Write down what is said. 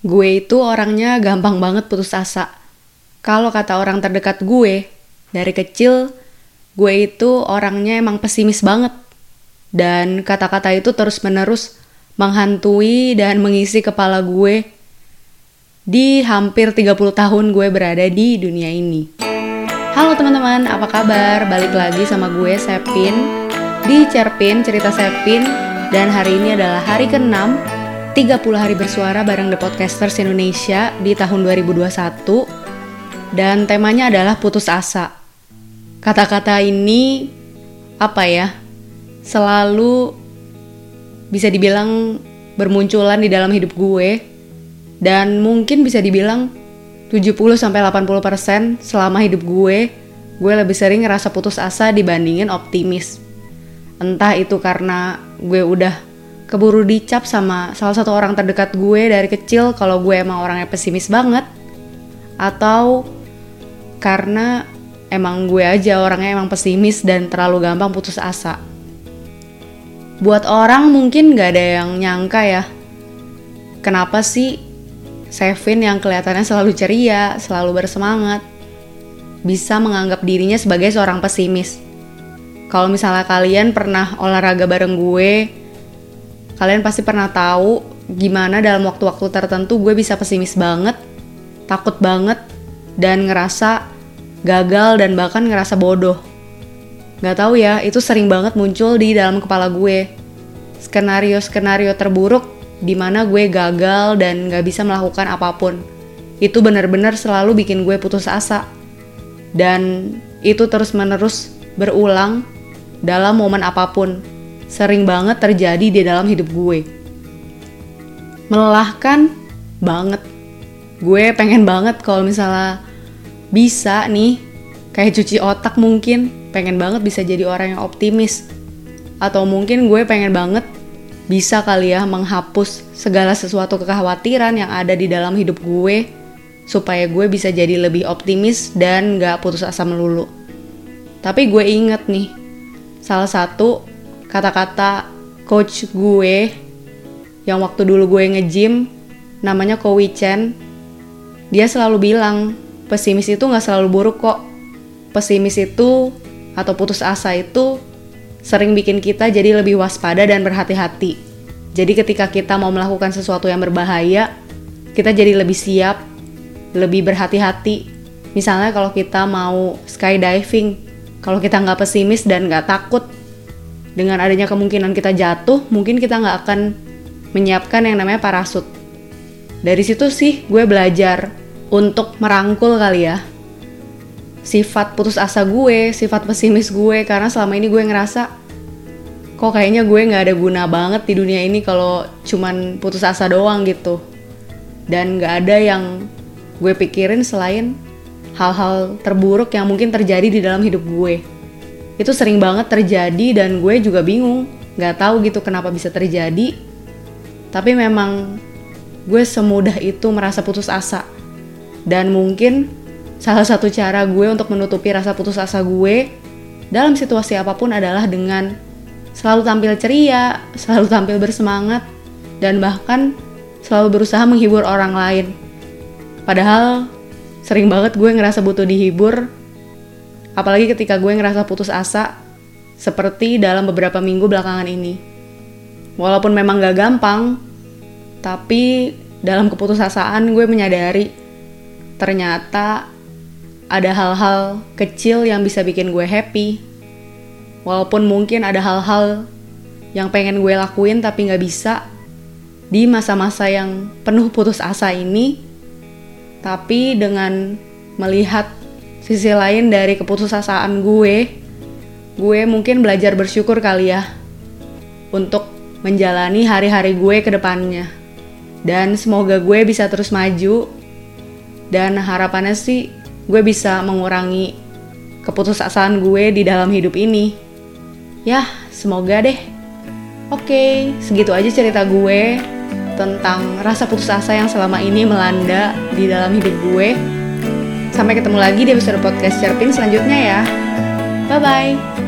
gue itu orangnya gampang banget putus asa. Kalau kata orang terdekat gue, dari kecil gue itu orangnya emang pesimis banget. Dan kata-kata itu terus-menerus menghantui dan mengisi kepala gue di hampir 30 tahun gue berada di dunia ini. Halo teman-teman, apa kabar? Balik lagi sama gue Sepin di Cerpin Cerita Sepin dan hari ini adalah hari ke-6 30 hari bersuara bareng The Podcasters Indonesia di tahun 2021 dan temanya adalah putus asa. Kata-kata ini apa ya? Selalu bisa dibilang bermunculan di dalam hidup gue dan mungkin bisa dibilang 70 sampai 80% selama hidup gue gue lebih sering ngerasa putus asa dibandingin optimis. Entah itu karena gue udah keburu dicap sama salah satu orang terdekat gue dari kecil kalau gue emang orangnya pesimis banget atau karena emang gue aja orangnya emang pesimis dan terlalu gampang putus asa. Buat orang mungkin gak ada yang nyangka ya, kenapa sih Sevin yang kelihatannya selalu ceria, selalu bersemangat, bisa menganggap dirinya sebagai seorang pesimis. Kalau misalnya kalian pernah olahraga bareng gue, Kalian pasti pernah tahu gimana dalam waktu-waktu tertentu gue bisa pesimis banget, takut banget, dan ngerasa gagal dan bahkan ngerasa bodoh. Gak tahu ya, itu sering banget muncul di dalam kepala gue. Skenario-skenario terburuk di mana gue gagal dan gak bisa melakukan apa pun. Itu benar-benar selalu bikin gue putus asa. Dan itu terus-menerus berulang dalam momen apa pun sering banget terjadi di dalam hidup gue. Melelahkan banget. Gue pengen banget kalau misalnya bisa nih kayak cuci otak mungkin pengen banget bisa jadi orang yang optimis atau mungkin gue pengen banget bisa kali ya menghapus segala sesuatu kekhawatiran yang ada di dalam hidup gue supaya gue bisa jadi lebih optimis dan gak putus asa melulu. Tapi gue inget nih, salah satu kata-kata coach gue yang waktu dulu gue nge-gym namanya Kowi Chen. Dia selalu bilang pesimis itu nggak selalu buruk kok. Pesimis itu atau putus asa itu sering bikin kita jadi lebih waspada dan berhati-hati. Jadi ketika kita mau melakukan sesuatu yang berbahaya kita jadi lebih siap lebih berhati-hati. Misalnya kalau kita mau skydiving kalau kita nggak pesimis dan nggak takut dengan adanya kemungkinan kita jatuh, mungkin kita nggak akan menyiapkan yang namanya parasut. Dari situ sih gue belajar untuk merangkul kali ya sifat putus asa gue, sifat pesimis gue. Karena selama ini gue ngerasa kok kayaknya gue nggak ada guna banget di dunia ini kalau cuman putus asa doang gitu. Dan nggak ada yang gue pikirin selain hal-hal terburuk yang mungkin terjadi di dalam hidup gue itu sering banget terjadi dan gue juga bingung. Nggak tahu gitu kenapa bisa terjadi. Tapi memang gue semudah itu merasa putus asa. Dan mungkin salah satu cara gue untuk menutupi rasa putus asa gue dalam situasi apa pun adalah dengan selalu tampil ceria, selalu tampil bersemangat, dan bahkan selalu berusaha menghibur orang lain. Padahal sering banget gue ngerasa butuh dihibur Apalagi ketika gue ngerasa putus asa, seperti dalam beberapa minggu belakangan ini. Walaupun memang gak gampang, tapi dalam keputusasaan gue menyadari ternyata ada hal-hal kecil yang bisa bikin gue happy. Walaupun mungkin ada hal-hal yang pengen gue lakuin tapi gak bisa di masa-masa yang penuh putus asa ini. Tapi dengan melihat sisi lain dari keputusasaan gue, gue mungkin belajar bersyukur kali ya untuk menjalani hari-hari gue ke depannya. Dan semoga gue bisa terus maju dan harapannya sih gue bisa mengurangi keputusasaan gue di dalam hidup ini. Ya, semoga deh. Oke, segitu aja cerita gue tentang rasa putus asa yang selama ini melanda di dalam hidup gue. Sampai ketemu lagi di episode podcast Cerpin selanjutnya ya. Bye-bye.